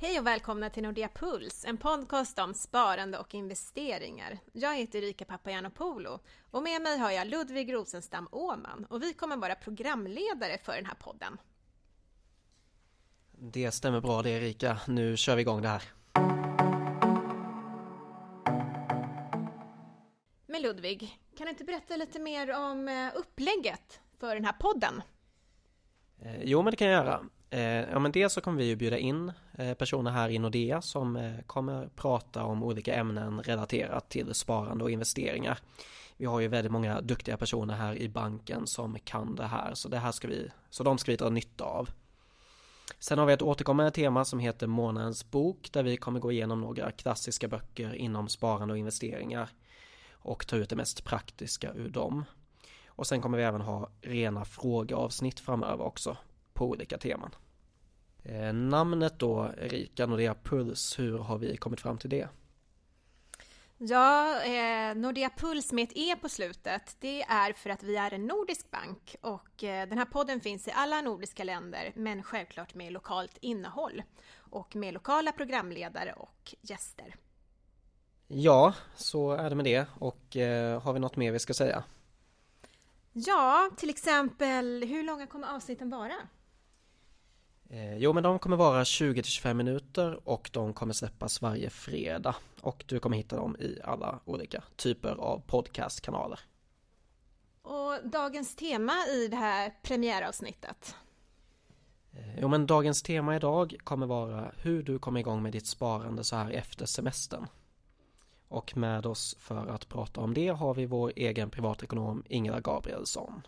Hej och välkomna till Nordea Puls, en podcast om sparande och investeringar. Jag heter Erika Papagiannopoulou och med mig har jag Ludvig Rosenstam Åman och vi kommer vara programledare för den här podden. Det stämmer bra det Erika, nu kör vi igång det här. Men Ludvig, kan du inte berätta lite mer om eh, upplägget för den här podden? Eh, jo, men det kan jag göra. Eh, ja, men dels så kommer vi ju bjuda in eh, personer här i Nordea som eh, kommer prata om olika ämnen relaterat till sparande och investeringar. Vi har ju väldigt många duktiga personer här i banken som kan det här, så det här ska vi, så de ska vi dra nytta av. Sen har vi ett återkommande tema som heter Månadens bok där vi kommer gå igenom några klassiska böcker inom sparande och investeringar och ta ut det mest praktiska ur dem. Och sen kommer vi även ha rena frågeavsnitt framöver också på olika teman. Eh, namnet då, Erika Nordea Puls, hur har vi kommit fram till det? Ja, eh, Nordea Puls med ett E på slutet, det är för att vi är en nordisk bank och eh, den här podden finns i alla nordiska länder, men självklart med lokalt innehåll och med lokala programledare och gäster. Ja, så är det med det och eh, har vi något mer vi ska säga? Ja, till exempel hur långa kommer avsnitten vara? Eh, jo, men de kommer vara 20-25 minuter och de kommer släppas varje fredag och du kommer hitta dem i alla olika typer av podcastkanaler. Och dagens tema i det här premiäravsnittet? Eh, jo, men dagens tema idag kommer vara hur du kommer igång med ditt sparande så här efter semestern. Och med oss för att prata om det har vi vår egen privatekonom Ingela Gabrielsson.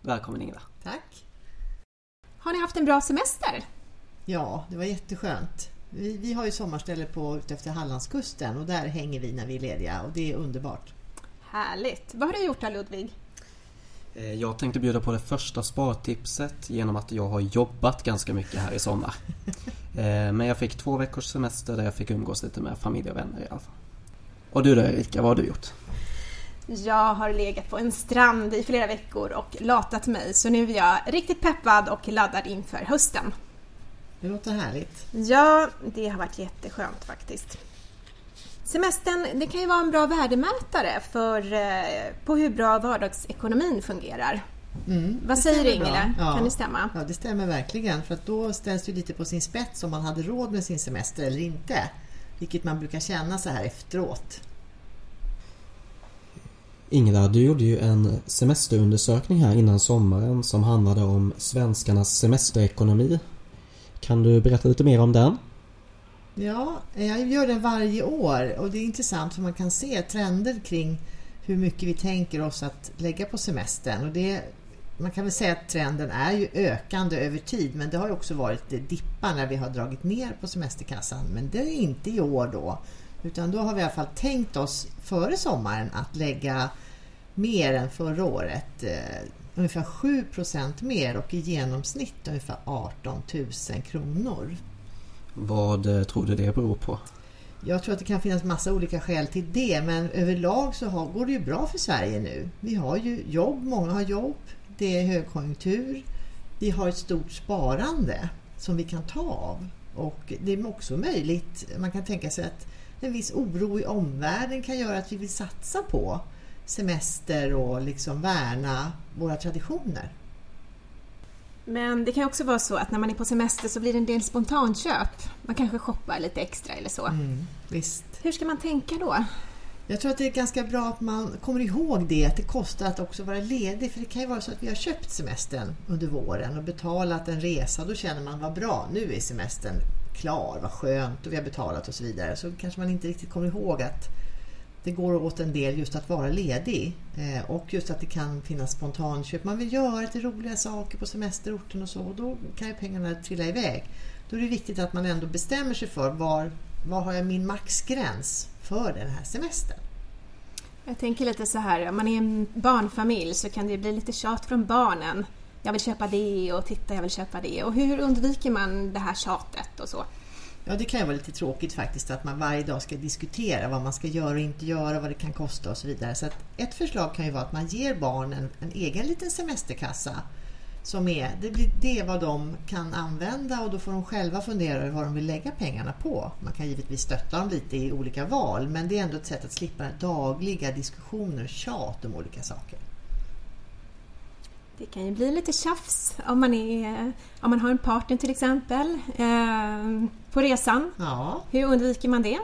Välkommen Ingela. Tack. Har ni haft en bra semester? Ja, det var jätteskönt. Vi, vi har ju sommarställe på utefter Hallandskusten och där hänger vi när vi är lediga och det är underbart. Härligt! Vad har du gjort då Ludvig? Eh, jag tänkte bjuda på det första spartipset genom att jag har jobbat ganska mycket här i sommar. Eh, men jag fick två veckors semester där jag fick umgås lite med familj och vänner i alla fall. Och du då Erika, vad har du gjort? Jag har legat på en strand i flera veckor och latat mig så nu är jag riktigt peppad och laddad inför hösten. Det låter härligt. Ja, det har varit jätteskönt faktiskt. Semestern det kan ju vara en bra värdemätare för, eh, på hur bra vardagsekonomin fungerar. Mm, Vad säger du Ingela? Ja. Kan det stämma? Ja, det stämmer verkligen. För att då ställs det lite på sin spets om man hade råd med sin semester eller inte. Vilket man brukar känna så här efteråt. Ingela, du gjorde ju en semesterundersökning här innan sommaren som handlade om svenskarnas semesterekonomi. Kan du berätta lite mer om den? Ja, jag gör den varje år och det är intressant för man kan se trender kring hur mycket vi tänker oss att lägga på semestern. Och det, man kan väl säga att trenden är ju ökande över tid men det har ju också varit dippar när vi har dragit ner på semesterkassan. Men det är inte i år då. Utan då har vi i alla fall tänkt oss före sommaren att lägga mer än förra året. Eh, ungefär 7% mer och i genomsnitt ungefär 18 000 kronor. Vad eh, tror du det beror på? Jag tror att det kan finnas massa olika skäl till det men överlag så har, går det ju bra för Sverige nu. Vi har ju jobb, många har jobb, det är högkonjunktur, vi har ett stort sparande som vi kan ta av. Och det är också möjligt, man kan tänka sig att en viss oro i omvärlden kan göra att vi vill satsa på semester och liksom värna våra traditioner. Men det kan också vara så att när man är på semester så blir det en del spontanköp. Man kanske shoppar lite extra eller så. Mm, visst. Hur ska man tänka då? Jag tror att det är ganska bra att man kommer ihåg det, att det kostar att också vara ledig. För det kan ju vara så att vi har köpt semestern under våren och betalat en resa. Då känner man, vad bra, nu är semestern klar, vad skönt och vi har betalat och så vidare. Så kanske man inte riktigt kommer ihåg att det går åt en del just att vara ledig eh, och just att det kan finnas spontanköp. Man vill göra lite roliga saker på semesterorten och så och då kan ju pengarna trilla iväg. Då är det viktigt att man ändå bestämmer sig för var, var har jag min maxgräns för den här semestern. Jag tänker lite så här, om man är en barnfamilj så kan det bli lite tjat från barnen. Jag vill köpa det och titta, jag vill köpa det. Och hur undviker man det här tjatet och så? Ja, det kan ju vara lite tråkigt faktiskt att man varje dag ska diskutera vad man ska göra och inte göra, vad det kan kosta och så vidare. Så ett förslag kan ju vara att man ger barnen en egen liten semesterkassa som är, det, blir, det är vad de kan använda och då får de själva fundera över vad de vill lägga pengarna på. Man kan givetvis stötta dem lite i olika val men det är ändå ett sätt att slippa dagliga diskussioner och tjat om olika saker. Det kan ju bli lite tjafs om man, är, om man har en partner till exempel eh, på resan. Ja. Hur undviker man det?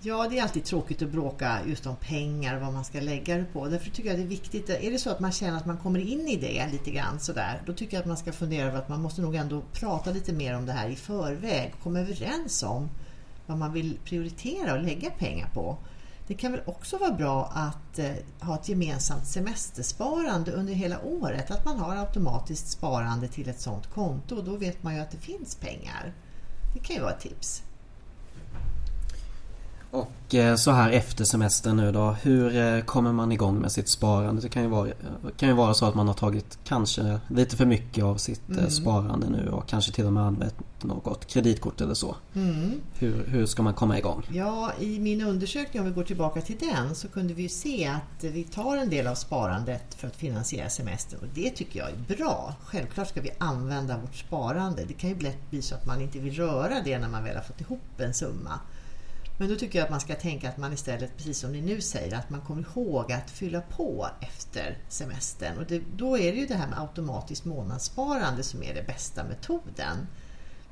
Ja, det är alltid tråkigt att bråka just om pengar och vad man ska lägga det på. Därför tycker jag det är viktigt. Är det så att man känner att man kommer in i det lite grann sådär, då tycker jag att man ska fundera över att man måste nog ändå prata lite mer om det här i förväg. Komma överens om vad man vill prioritera och lägga pengar på. Det kan väl också vara bra att eh, ha ett gemensamt semestersparande under hela året. Att man har automatiskt sparande till ett sådant konto och då vet man ju att det finns pengar. Det kan ju vara ett tips. Och eh, så här efter semestern nu då, hur eh, kommer man igång med sitt sparande? Det kan ju vara, kan ju vara så att man har tagit kanske lite för mycket av sitt eh, mm. sparande nu och kanske till och med använt något kreditkort eller så. Mm. Hur, hur ska man komma igång? Ja, i min undersökning om vi går tillbaka till den så kunde vi se att vi tar en del av sparandet för att finansiera semestern och det tycker jag är bra. Självklart ska vi använda vårt sparande. Det kan ju lätt bli så att man inte vill röra det när man väl har fått ihop en summa. Men då tycker jag att man ska tänka att man istället, precis som ni nu säger, att man kommer ihåg att fylla på efter semestern. Och det, då är det ju det här med automatiskt månadssparande som är den bästa metoden.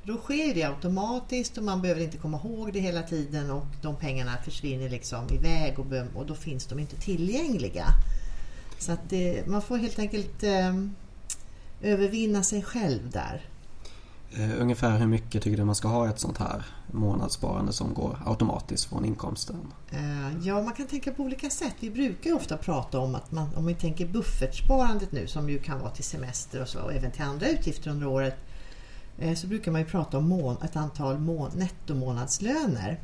Då sker det automatiskt och man behöver inte komma ihåg det hela tiden och de pengarna försvinner liksom iväg och, och då finns de inte tillgängliga. Så att det, man får helt enkelt eh, övervinna sig själv där. Eh, ungefär hur mycket tycker du man ska ha ett sånt här månadssparande som går automatiskt från inkomsten? Eh, ja, man kan tänka på olika sätt. Vi brukar ofta prata om att man, om vi tänker buffertsparandet nu som ju kan vara till semester och så och även till andra utgifter under året eh, så brukar man ju prata om mån, ett antal mån, nettomånadslöner.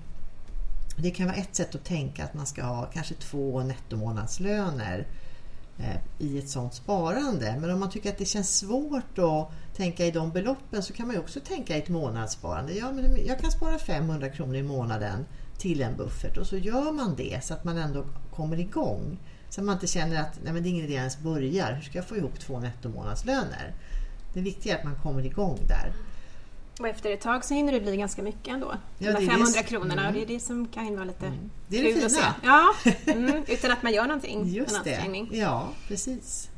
Det kan vara ett sätt att tänka att man ska ha kanske två nettomånadslöner i ett sånt sparande. Men om man tycker att det känns svårt att tänka i de beloppen så kan man ju också tänka i ett månadssparande. Ja, men jag kan spara 500 kronor i månaden till en buffert och så gör man det så att man ändå kommer igång. Så att man inte känner att nej, men det är ingen idé ens börjar. Hur ska jag få ihop två nettomånadslöner? Det viktiga är att man kommer igång där. Och efter ett tag så hinner det bli ganska mycket ändå. Ja, de 500 det kronorna mm. och det är det som kan vara lite mm. Det är det fina. Ja, mm, utan att man gör någonting. Just det. Ja, precis.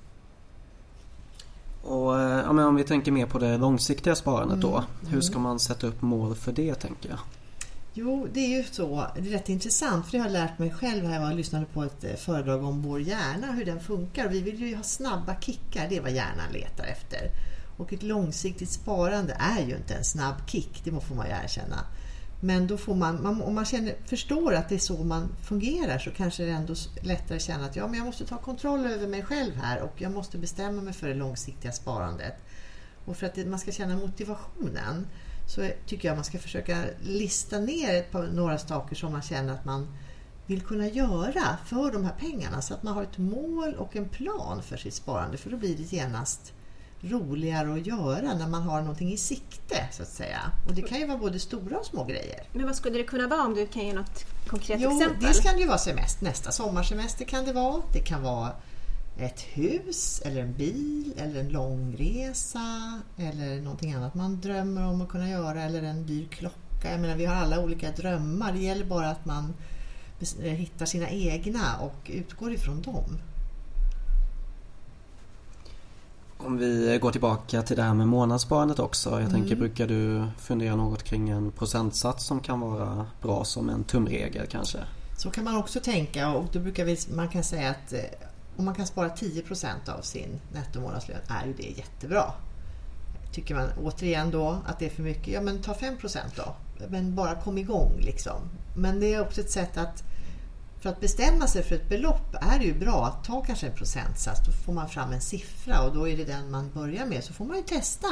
Och eh, ja, men om vi tänker mer på det långsiktiga sparandet då. Mm. Hur ska man sätta upp mål för det tänker jag? Jo, det är ju så. Det är rätt intressant för det har jag lärt mig själv när jag lyssnade på ett eh, föredrag om vår hjärna, hur den funkar. Vi vill ju ha snabba kickar, det är vad hjärnan letar efter. Och ett långsiktigt sparande är ju inte en snabb kick, det får man ju erkänna. Men då får man, man, om man känner, förstår att det är så man fungerar så kanske det är ändå lättare känna att ja, men jag måste ta kontroll över mig själv här och jag måste bestämma mig för det långsiktiga sparandet. Och för att det, man ska känna motivationen så tycker jag man ska försöka lista ner ett par, några saker som man känner att man vill kunna göra för de här pengarna så att man har ett mål och en plan för sitt sparande för då blir det genast roligare att göra när man har någonting i sikte så att säga. Och det kan ju vara både stora och små grejer. Men vad skulle det kunna vara om du kan ge något konkret jo, exempel? Dels kan det ju vara semester, nästa sommarsemester kan det vara. Det kan vara ett hus eller en bil eller en långresa eller någonting annat man drömmer om att kunna göra eller en dyr klocka. Jag menar, vi har alla olika drömmar. Det gäller bara att man hittar sina egna och utgår ifrån dem. Om vi går tillbaka till det här med månadssparandet också. Jag mm. tänker, brukar du fundera något kring en procentsats som kan vara bra som en tumregel kanske? Så kan man också tänka och då brukar vi, man kan säga att eh, om man kan spara 10% av sin nettomånadslön är ju det jättebra. Tycker man återigen då att det är för mycket, ja men ta 5% då. Men bara kom igång liksom. Men det är också ett sätt att för att bestämma sig för ett belopp är det ju bra att ta kanske en procentsats. Då får man fram en siffra och då är det den man börjar med. Så får man ju testa.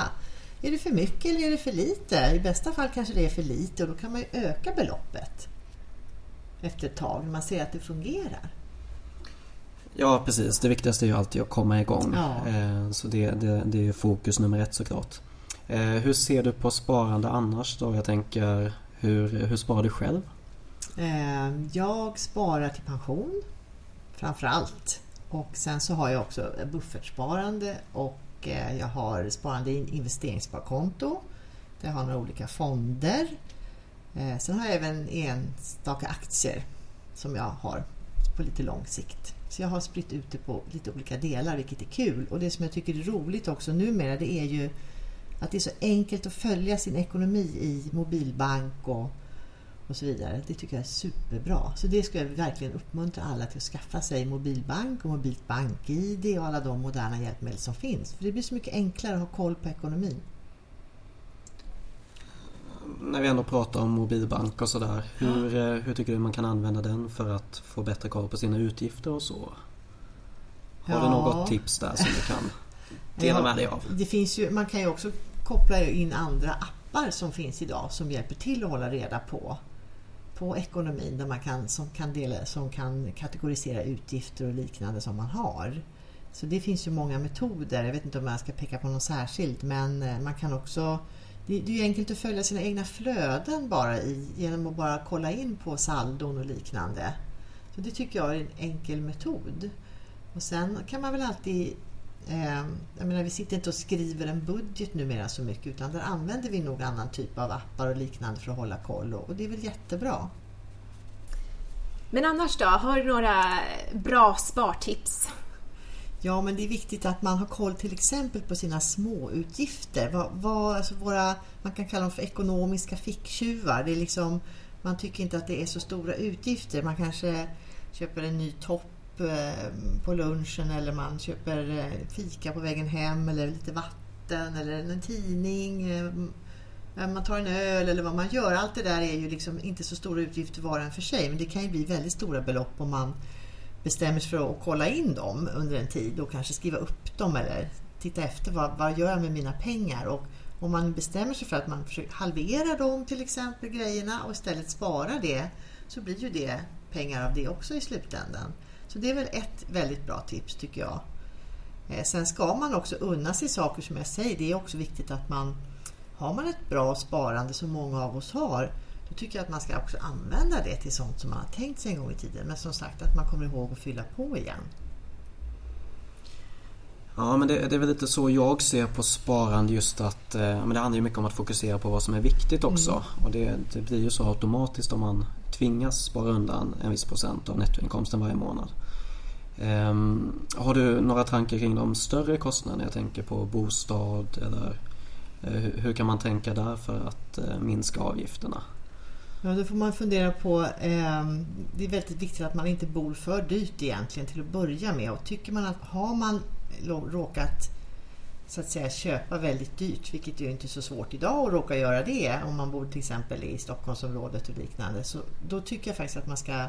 Är det för mycket eller är det för lite? I bästa fall kanske det är för lite och då kan man ju öka beloppet efter ett tag när man ser att det fungerar. Ja precis, det viktigaste är ju alltid att komma igång. Ja. Eh, så det, det, det är fokus nummer ett såklart. Eh, hur ser du på sparande annars då? Jag tänker, hur, hur sparar du själv? Eh, jag sparar till pension framför allt. Och sen så har jag också buffertsparande och eh, jag har sparande i investeringssparkonto. Där jag har några olika fonder. Eh, sen har jag även enstaka aktier som jag har på lite lång sikt. Så jag har spritt ut det på lite olika delar vilket är kul. Och det som jag tycker är roligt också numera det är ju att det är så enkelt att följa sin ekonomi i mobilbank och, och så vidare. Det tycker jag är superbra. Så det ska jag verkligen uppmuntra alla till att skaffa sig mobilbank och mobilt bank-id och alla de moderna hjälpmedel som finns. För det blir så mycket enklare att ha koll på ekonomin. När vi ändå pratar om mobilbank och sådär. Hur, ja. Eh, hur tycker du man kan använda den för att få bättre koll på sina utgifter och så? Har ja. du något tips där som du kan dela med dig av? Det finns ju, man kan ju också koppla in andra appar som finns idag som hjälper till att hålla reda på på ekonomin där man kan, som, kan dela, som kan kategorisera utgifter och liknande som man har. Så det finns ju många metoder. Jag vet inte om jag ska peka på någon särskilt men eh, man kan också det, det är enkelt att följa sina egna flöden bara i, genom att bara kolla in på saldon och liknande. Så Det tycker jag är en enkel metod. Och Sen kan man väl alltid jag menar, vi sitter inte och skriver en budget numera så mycket utan där använder vi nog annan typ av appar och liknande för att hålla koll och, och det är väl jättebra. Men annars då, har du några bra spartips? Ja, men det är viktigt att man har koll till exempel på sina småutgifter. Vad, vad, alltså våra, man kan kalla dem för ekonomiska ficktjuvar. Det är liksom, man tycker inte att det är så stora utgifter. Man kanske köper en ny topp Eh, på lunchen eller man köper eh, fika på vägen hem eller lite vatten eller en tidning. Eh, man tar en öl eller vad man gör. Allt det där är ju liksom inte så stora utgifter var och en för sig. Men det kan ju bli väldigt stora belopp om man bestämmer sig för att kolla in dem under en tid och kanske skriva upp dem eller titta efter vad, vad gör jag med mina pengar och om man bestämmer sig för att man halverar dem till exempel grejerna och istället sparar det så blir ju det pengar av det också i slutändan. Så det är väl ett väldigt bra tips tycker jag. Eh, sen ska man också unna sig saker som jag säger. Det är också viktigt att man har man ett bra sparande som många av oss har då tycker jag att man ska också använda det till sånt som man har tänkt sig en gång i tiden. Men som sagt att man kommer ihåg att fylla på igen. Ja men det, det, är väl lite så jag ser på sparande just att eh, men det handlar ju mycket om att fokusera på vad som är viktigt också. Mm. Och det, det, blir ju så automatiskt om man tvingas spara undan en viss procent av nettoinkomsten varje månad. Um, har du några tankar kring de större kostnaderna? Jag tänker på bostad eller uh, hur kan man tänka där för att uh, minska avgifterna? Ja, då får man fundera på... Eh, det är väldigt viktigt att man inte bor för dyrt egentligen till att börja med. Och tycker man att har man råkat så att säga köpa väldigt dyrt, vilket ju inte är så svårt idag att råka göra det om man bor till exempel i Stockholmsområdet och liknande. Så då tycker jag faktiskt att man ska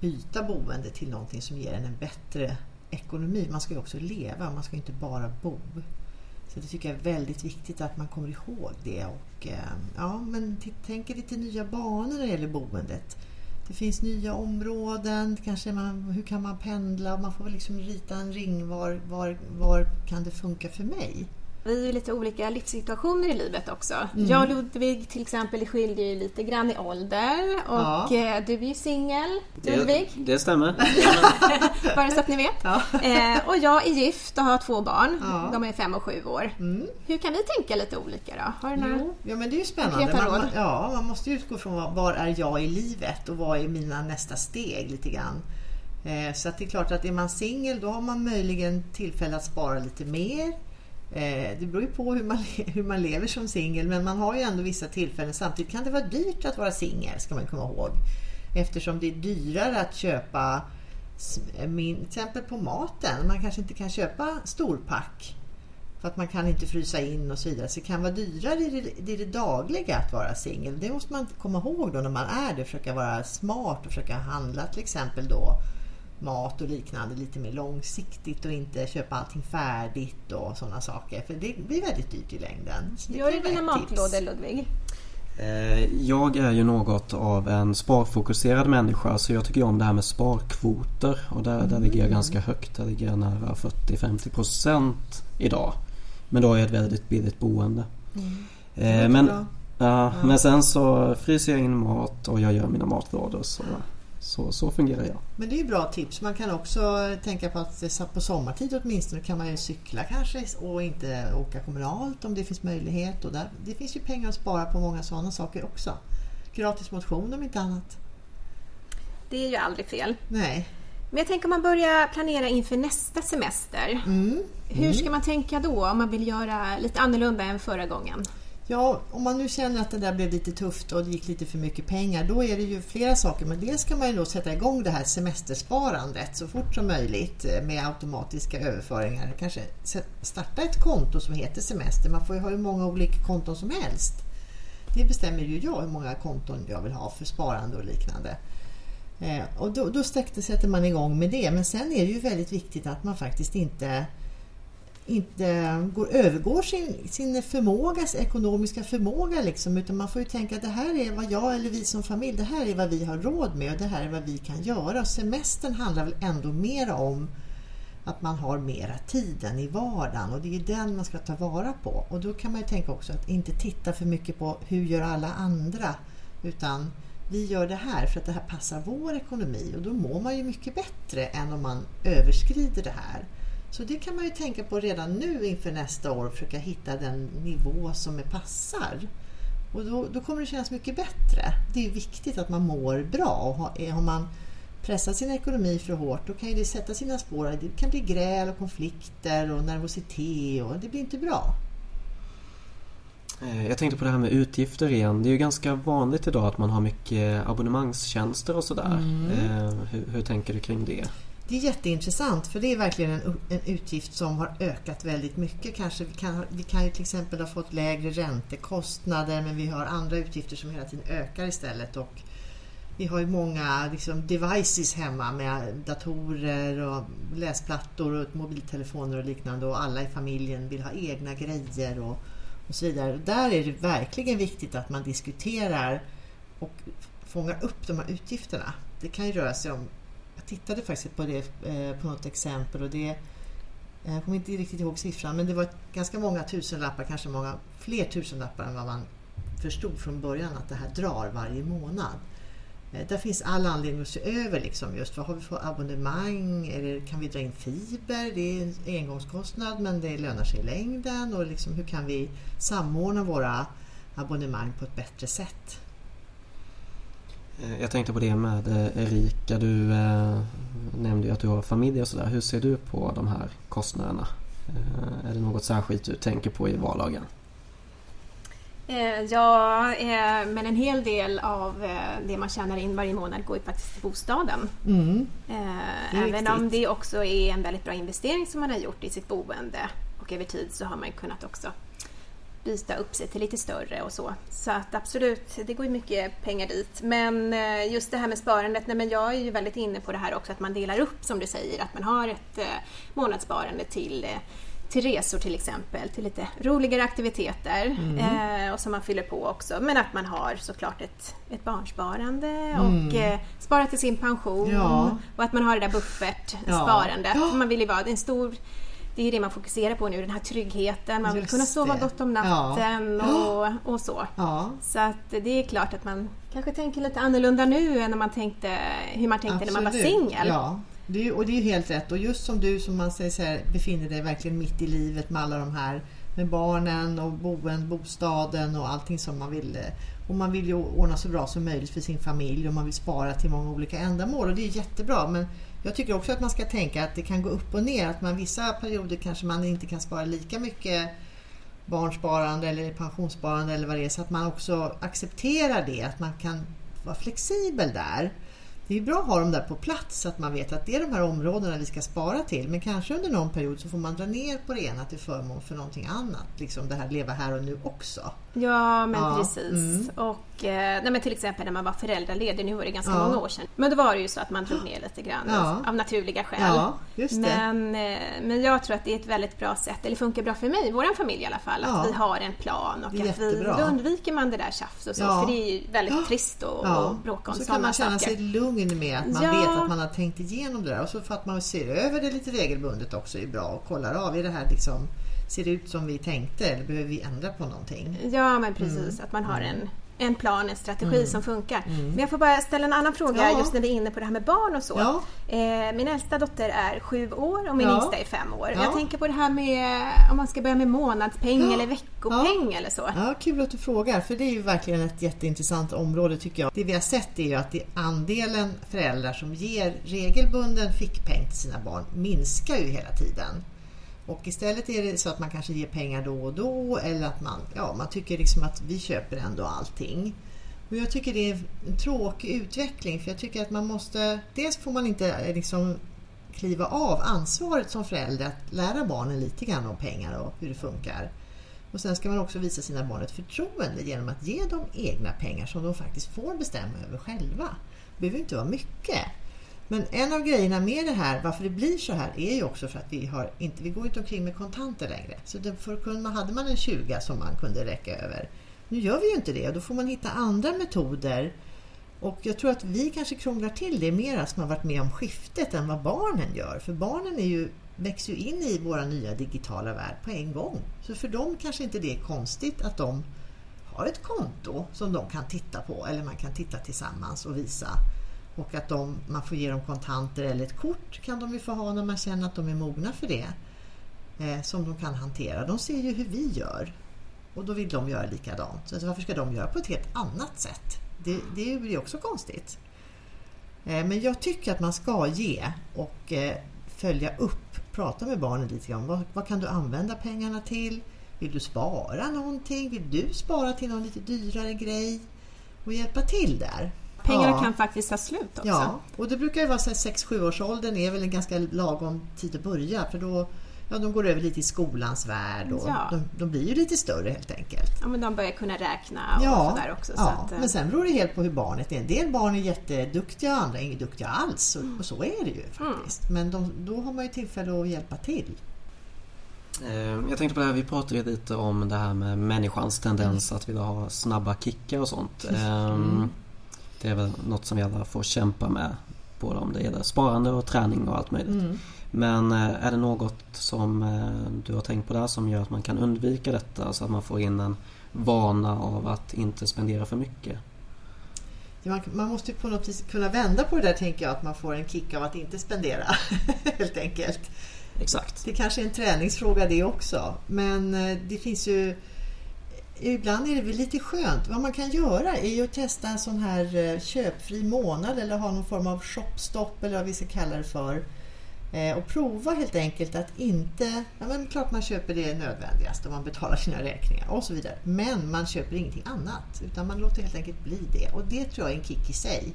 byta boende till någonting som ger en en bättre ekonomi. Man ska ju också leva, man ska inte bara bo. Så det tycker jag är väldigt viktigt att man kommer ihåg det. Och, eh, ja, men tänk lite nya banor när det gäller boendet. Det finns nya områden, kanske man, hur kan man pendla? Man får väl liksom rita en ring. Var, var, var kan det funka för mig? Vi är lite olika livssituationer i livet också. Mm. Jag och Ludvig till exempel skiljer ju lite grann i ålder och ja. Eh, du är ju singel, Ludvig. Det, det stämmer. Bara så att ni vet. Ja. Eh, och jag är gift och har två barn. Ja. De är fem och sju år. Mm. Hur kan vi tänka lite olika då? Har du några jo, ja, men det är ju spännande. Man, ja, man måste utgå från var är jag i livet och vad är mina nästa steg lite grann. Eh, så att det är klart att är man singel då har man möjligen tillfälle att spara lite mer. Eh, det beror ju på hur man, hur man lever som singel men man har ju ändå vissa tillfällen. Samtidigt kan det vara dyrt att vara singel ska man komma ihåg. Eftersom det är dyrare att köpa eh, min, till exempel på maten. Man kanske inte kan köpa storpack för att man kan inte frysa in och så vidare. Så det kan vara dyrare i det, i det dagliga att vara singel. Det måste man komma ihåg då när man är det. Försöka vara smart och försöka handla till exempel då mat och liknande lite mer långsiktigt och inte köpa allting färdigt och sådana saker. För det blir väldigt dyrt i längden. Gör du dina matlådor Ludvig? Eh, jag är ju något av en sparfokuserad människa så jag tycker om det här med sparkvoter och där, mm. där ligger jag ganska högt. Där ligger jag nära 40-50% idag. Men då är jag ett väldigt billigt boende. Mm. Men, ja, ja. men sen så fryser jag in mat och jag gör mina matlådor så Så, så fungerar jag. Men det är ju bra tips. Man kan också tänka på att på sommartid åtminstone kan man ju cykla kanske och inte åka kommunalt om det finns möjlighet. Och där, det finns ju pengar att spara på många sådana saker också. Gratis motion om inte annat. Det är ju aldrig fel. Nej. Men jag tänker om man börjar planera inför nästa semester. Mm. Hur ska man tänka då om man vill göra lite annorlunda än förra gången? Ja, om man nu känner att det där blev lite tufft och det gick lite för mycket pengar, då är det ju flera saker. Men dels kan man ju då sätta igång det här semestersparandet så fort som möjligt eh, med automatiska överföringar. Kanske starta ett konto som heter semester. Man får ju ha hur många olika konton som helst. Det bestämmer ju jag hur många konton jag vill ha för sparande och liknande. Eh, och då, då sätter man igång med det. Men sen är det ju väldigt viktigt att man faktiskt inte inte går, övergår sin, sin förmågas, ekonomiska förmåga liksom, utan man får ju tänka att det här är vad jag eller vi som familj, det här är vad vi har råd med och det här är vad vi kan göra. Och semestern handlar väl ändå mer om att man har mera tiden i vardagen och det är den man ska ta vara på. Och då kan man ju tänka också att inte titta för mycket på hur gör alla andra utan vi gör det här för att det här passar vår ekonomi och då mår man ju mycket bättre än om man överskrider det här. Så det kan man ju tänka på redan nu inför nästa år, försöka hitta den nivå som är passar. Och då, då kommer det kännas mycket bättre. Det är viktigt att man mår bra. Och har, har man pressat sin ekonomi för hårt, då kan det sätta sina spår. Det kan bli gräl och konflikter och nervositet och det blir inte bra. Eh, jag tänkte på det här med utgifter igen. Det är ju ganska vanligt idag att man har mycket abonnemangstjänster och sådär. Mm. Eh, hur, hur tänker du kring det? Det är jätteintressant för det är verkligen en, en utgift som har ökat väldigt mycket. Kanske vi, kan, vi kan ju till exempel ha fått lägre räntekostnader men vi har andra utgifter som hela tiden ökar istället. Och vi har ju många liksom, devices hemma med datorer och läsplattor och mobiltelefoner och liknande och alla i familjen vill ha egna grejer och, och så vidare. Där är det verkligen viktigt att man diskuterar och fångar upp de här utgifterna. Det kan ju röra sig om tittade faktiskt på det eh, på något exempel och det jag kommer inte riktigt ihåg siffran men det var ganska många tusenlappar, kanske många fler tusenlappar än vad man förstod från början att det här drar varje månad. Eh, där finns all anledning att se över liksom just vad har vi för abonnemang, eller kan vi dra in fiber? Det är en engångskostnad men det lönar sig i längden och liksom hur kan vi samordna våra abonnemang på ett bättre sätt? Eh, jag tänkte på det med eh, Erika, du eh, nämnde ju att du har familj och sådär. Hur ser du på de här kostnaderna? Är det något särskilt du tänker på i vardagen? Ja, men en hel del av det man tjänar in varje månad går ju faktiskt till bostaden. Mm. Även riktigt. om det också är en väldigt bra investering som man har gjort i sitt boende och över tid så har man kunnat också byta upp sig till lite större och så. Så att absolut, det går ju mycket pengar dit. Men eh, just det här med sparandet, nej men jag är ju väldigt inne på det här också att man delar upp som du säger, att man har ett eh, månadssparande till eh, till resor till exempel, till lite roligare aktiviteter mm. eh, och som man fyller på också. Men att man har såklart ett, ett barnsparande mm. och eh, sparar till sin pension ja. och att man har det där buffertsparandet. Ja. Man vill ju vara en stor det är det man fokuserar på nu, den här tryggheten. Man vill Just kunna sova det. gott om natten ja. och, och så. Ja. Så att det är klart att man kanske tänker lite annorlunda nu än när man tänkte, hur man tänkte Absolut. när man var singel. Ja. Det är, och det är ju helt rätt. Och just som du som man säger så här, befinner dig verkligen mitt i livet med alla de här med barnen och boen, bostaden och allting som man vill. Och man vill ju ordna så bra som möjligt för sin familj och man vill spara till många olika ändamål och det är jättebra. Men jag tycker också att man ska tänka att det kan gå upp och ner. Att man vissa perioder kanske man inte kan spara lika mycket barnsparande eller pensionssparande eller vad det är. Så att man också accepterar det. Att man kan vara flexibel där det är bra att ha dem där på plats så att man vet att det är de här områdena vi ska spara till. Men kanske under någon period så får man dra ner på det ena till förmån för någonting annat. Liksom det här leva här och nu också. Ja, men ja, precis. Mm. Och eh, nej, men till exempel när man var föräldraledig, nu var det ganska ja. många år sedan. Men då var det ju så att man drog ner lite grann ja. av naturliga skäl. Men, eh, men jag tror att det är ett väldigt bra sätt, eller funkar bra för mig, vår familj i alla fall, att vi har en plan och att vi, då undviker man det där tjafs och så. För det är ju väldigt trist att bråka om sådana saker. Så kan man känna sig lugn med att man vet att man har tänkt igenom det där. Och så för att man ser över det lite regelbundet också är bra och kollar av, är det här liksom ser det ut som vi tänkte eller behöver vi ändra på någonting? Ja men precis, mm. att man har en, en plan, en strategi Mm. som funkar. Men jag får bara ställa en annan fråga Ja. just när vi är inne på det här med barn och så. Ja. Eh, min äldsta dotter är sju år och min Ja. yngsta är fem år. Ja. Jag tänker på det här med om man ska börja med månadspeng eller veckopeng eller så. Ja, kul att du frågar, för det är ju verkligen ett jätteintressant område tycker jag. Det vi har sett är ju att andelen föräldrar som ger regelbunden fickpeng till sina barn minskar ju hela tiden. Och istället är det så att man kanske ger pengar då och då eller att man, ja, man tycker liksom att vi köper ändå allting. Och jag tycker det är en tråkig utveckling för jag tycker att man måste, dels får man inte eh, liksom kliva av ansvaret som förälder att lära barnen lite grann om pengar och hur det funkar. Och sen ska man också visa sina barn ett förtroende genom att ge dem egna pengar som de faktiskt får bestämma över själva. Det behöver inte vara mycket. Men en av grejerna med det här, varför det blir så här, är ju också för att vi, har inte, vi går inte omkring med kontanter längre. Så det, förr kunde hade man en 20 som man kunde räcka över. Nu gör vi ju inte det och då får man hitta andra metoder. Och jag tror att vi kanske krånglar till det mer som har varit med om skiftet än vad barnen gör. För barnen är ju, växer ju in i vår nya digitala värld på en gång. Så för dem kanske inte det är konstigt att de har ett konto som de kan titta på eller man kan titta tillsammans och visa. Och att de, man får ge dem kontanter eller ett kort kan de ju få ha när man känner att de är mogna för det. Eh, som de kan hantera. De ser ju hur vi gör. Och då vill de göra likadant. Så alltså, varför ska de göra på ett helt annat sätt? Det, det blir också konstigt. Eh, men jag tycker att man ska ge och eh, följa upp. Prata med barnen lite grann. Vad, vad kan du använda pengarna till? Vill du spara någonting? Vill du spara till någon lite dyrare grej? Och hjälpa till där. Pengarna Ja. kan faktiskt ta slut också. Ja, och det brukar ju vara 6-7 års åldern är väl en ganska lagom tid att börja för då ja, de går över lite i skolans värld och Ja. de, de blir ju lite större helt enkelt. Ja, men de börjar kunna räkna och Ja, sådär också. Så ja. att, eh, men sen beror det helt på hur barnet är. En del barn är jätteduktiga och andra är inte duktiga alls. Och, och så är det ju faktiskt. Men de, då har man ju tillfälle att hjälpa till. Eh, Jag tänkte på det här, vi pratade ju lite om det här med människans tendens att vilja ha snabba kickar och sånt. Ehm, Det är väl något som vi alla får kämpa med. Både om det gäller sparande och träning och allt möjligt. Mm. Men eh, är det något som eh, du har tänkt på där som gör att man kan undvika detta så att man får in en vana av att inte spendera för mycket? Man, man måste ju på något vis kunna vända på det där tänker jag, att man får en kick av att inte spendera. helt enkelt. Exakt. Det kanske är en träningsfråga det också. Men eh, det finns ju... Ibland är det väl lite skönt. Vad man kan göra är ju att testa en sån här eh, köpfri månad eller ha någon form av shopstopp eller vad vi ska kalla det för. Eh, och prova helt enkelt att inte... Ja, men klart man köper det nödvändigaste och man betalar sina räkningar och så vidare. Men man köper ingenting annat utan man låter helt enkelt bli det. Och det tror jag är en kick i sig.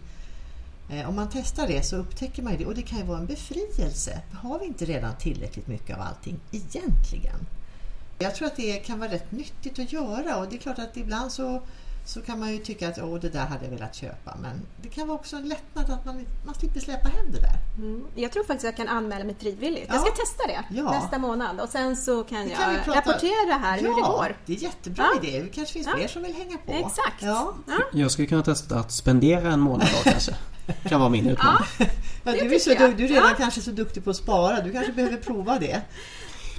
Eh, om man testar det så upptäcker man ju det och det kan ju vara en befrielse. Har vi inte redan tillräckligt mycket av allting egentligen? Jag tror att det kan vara rätt nyttigt att göra och det är klart att ibland så, så kan man ju tycka att Åh, det där hade jag velat köpa men det kan vara också en lättnad att man, man slipper släppa hem det där. Mm. Jag tror faktiskt jag kan anmäla mig frivilligt. Ja. Jag ska testa det Ja. nästa månad och sen så kan Det jag kan prata- rapportera här hur det går. det är jättebra Ja. idé. Det kanske finns Ja. fler som vill hänga på. Exakt. Ja. Ja. Jag skulle kunna testa att spendera en månad då kanske. Kan vara min utmaning. Ja, Det du, är så, du, du är redan Ja. kanske så duktig på att spara. Du kanske behöver prova det.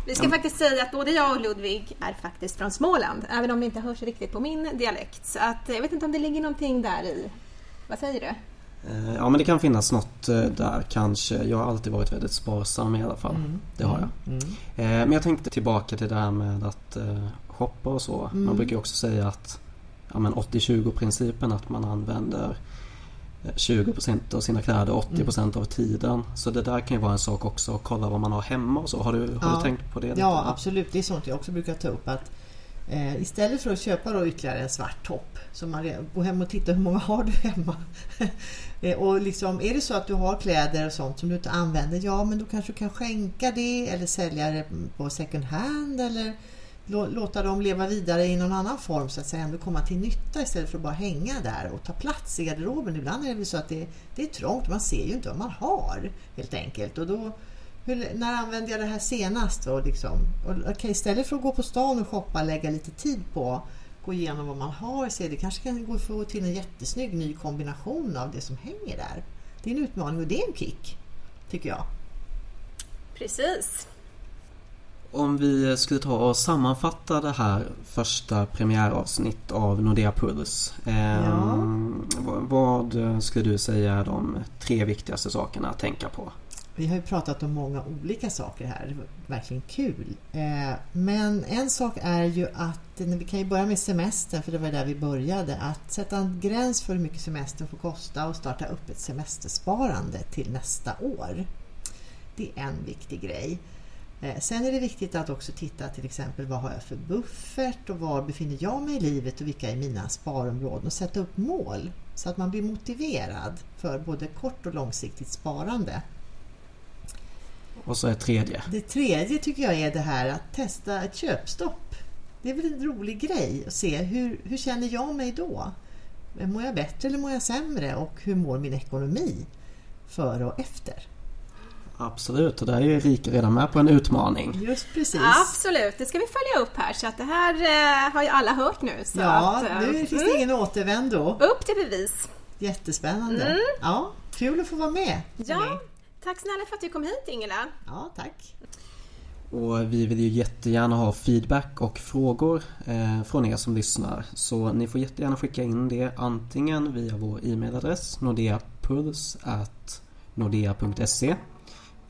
Vi ska faktiskt säga att både jag och Ludvig är faktiskt från Småland, även om det inte hörs riktigt på min dialekt. Så att, jag vet inte om det ligger någonting där i. Vad säger du? Eh, Ja men det kan finnas något eh, där kanske. Jag har alltid varit väldigt sparsam i alla fall. Det har jag. Mm. Eh, Men jag tänkte tillbaka till det här med att eh, shoppa och så. Mm. Man brukar också säga att ja, men 80-20 principen att man använder eh, 20% av sina kläder 80% av tiden. Så det där kan ju vara en sak också. att Kolla vad man har hemma och så. Har du, har Ja. du tänkt på det? lite? Ja, absolut. Det är sånt jag också brukar ta upp. att eh, Istället för att köpa då ytterligare en svart topp så man gå hem och titta hur många har du hemma. eh, och liksom, är det så att du har kläder och sånt som du inte använder, ja men då kanske du kan skänka det eller sälja det på second hand eller låta dem leva vidare i någon annan form så att säga, ändå komma till nytta istället för att bara hänga där och ta plats i garderoben. Ibland är det väl så att det, det är trångt, man ser ju inte vad man har helt enkelt. Och då, hur, när använde jag det här senast? Då, liksom, och, okay, istället för att gå på stan och shoppa, lägga lite tid på att gå igenom vad man har, se det kanske kan gå att få till en jättesnygg ny kombination av det som hänger där. Det är en utmaning och det är en kick, tycker jag. Precis. Om vi skulle ta och sammanfatta det här första premiäravsnitt av Nordea Puls. Eh, Ja. vad, skulle du säga är de tre viktigaste sakerna att tänka på? Vi har ju pratat om många olika saker här, det var verkligen kul. Eh, Men en sak är ju att, vi kan ju börja med semestern för det var där vi började, att sätta en gräns för hur mycket semestern får kosta och starta upp ett semestersparande till nästa år. Det är en viktig grej. Eh, Sen är det viktigt att också titta till exempel vad har jag för buffert och var befinner jag mig i livet och vilka är mina sparområden och sätta upp mål så att man blir motiverad för både kort och långsiktigt sparande. Och så är tredje. Det tredje tycker jag är det här att testa ett köpstopp. Det är väl en rolig grej att se hur, hur känner jag mig då? Mår jag bättre eller mår jag sämre och hur mår min ekonomi före och efter? Absolut, och där är ju Erika redan med på en utmaning. Just precis. Absolut, det ska vi följa upp här så att det här eh, har ju alla hört nu. Så Ja, att, eh, nu finns det mm, ingen återvändo. Upp till bevis. Jättespännande. Ja, kul att få vara med. Ja, tack snälla för att du kom hit Ingela. ja tack. Och vi vill ju jättegärna ha feedback och frågor eh, från er som lyssnar. Så ni får jättegärna skicka in det antingen via vår e-mailadress nordeapuls.nordea.se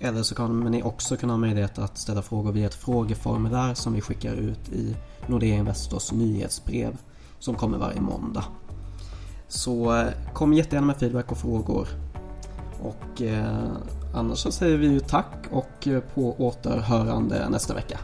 eller så kommer ni också kunna ha möjlighet att ställa frågor via ett frågeformulär som vi skickar ut i Nordea Investors nyhetsbrev som kommer varje måndag. Så eh, kom jättegärna med feedback och frågor. Och eh, annars så säger vi ju tack och eh, på återhörande nästa vecka.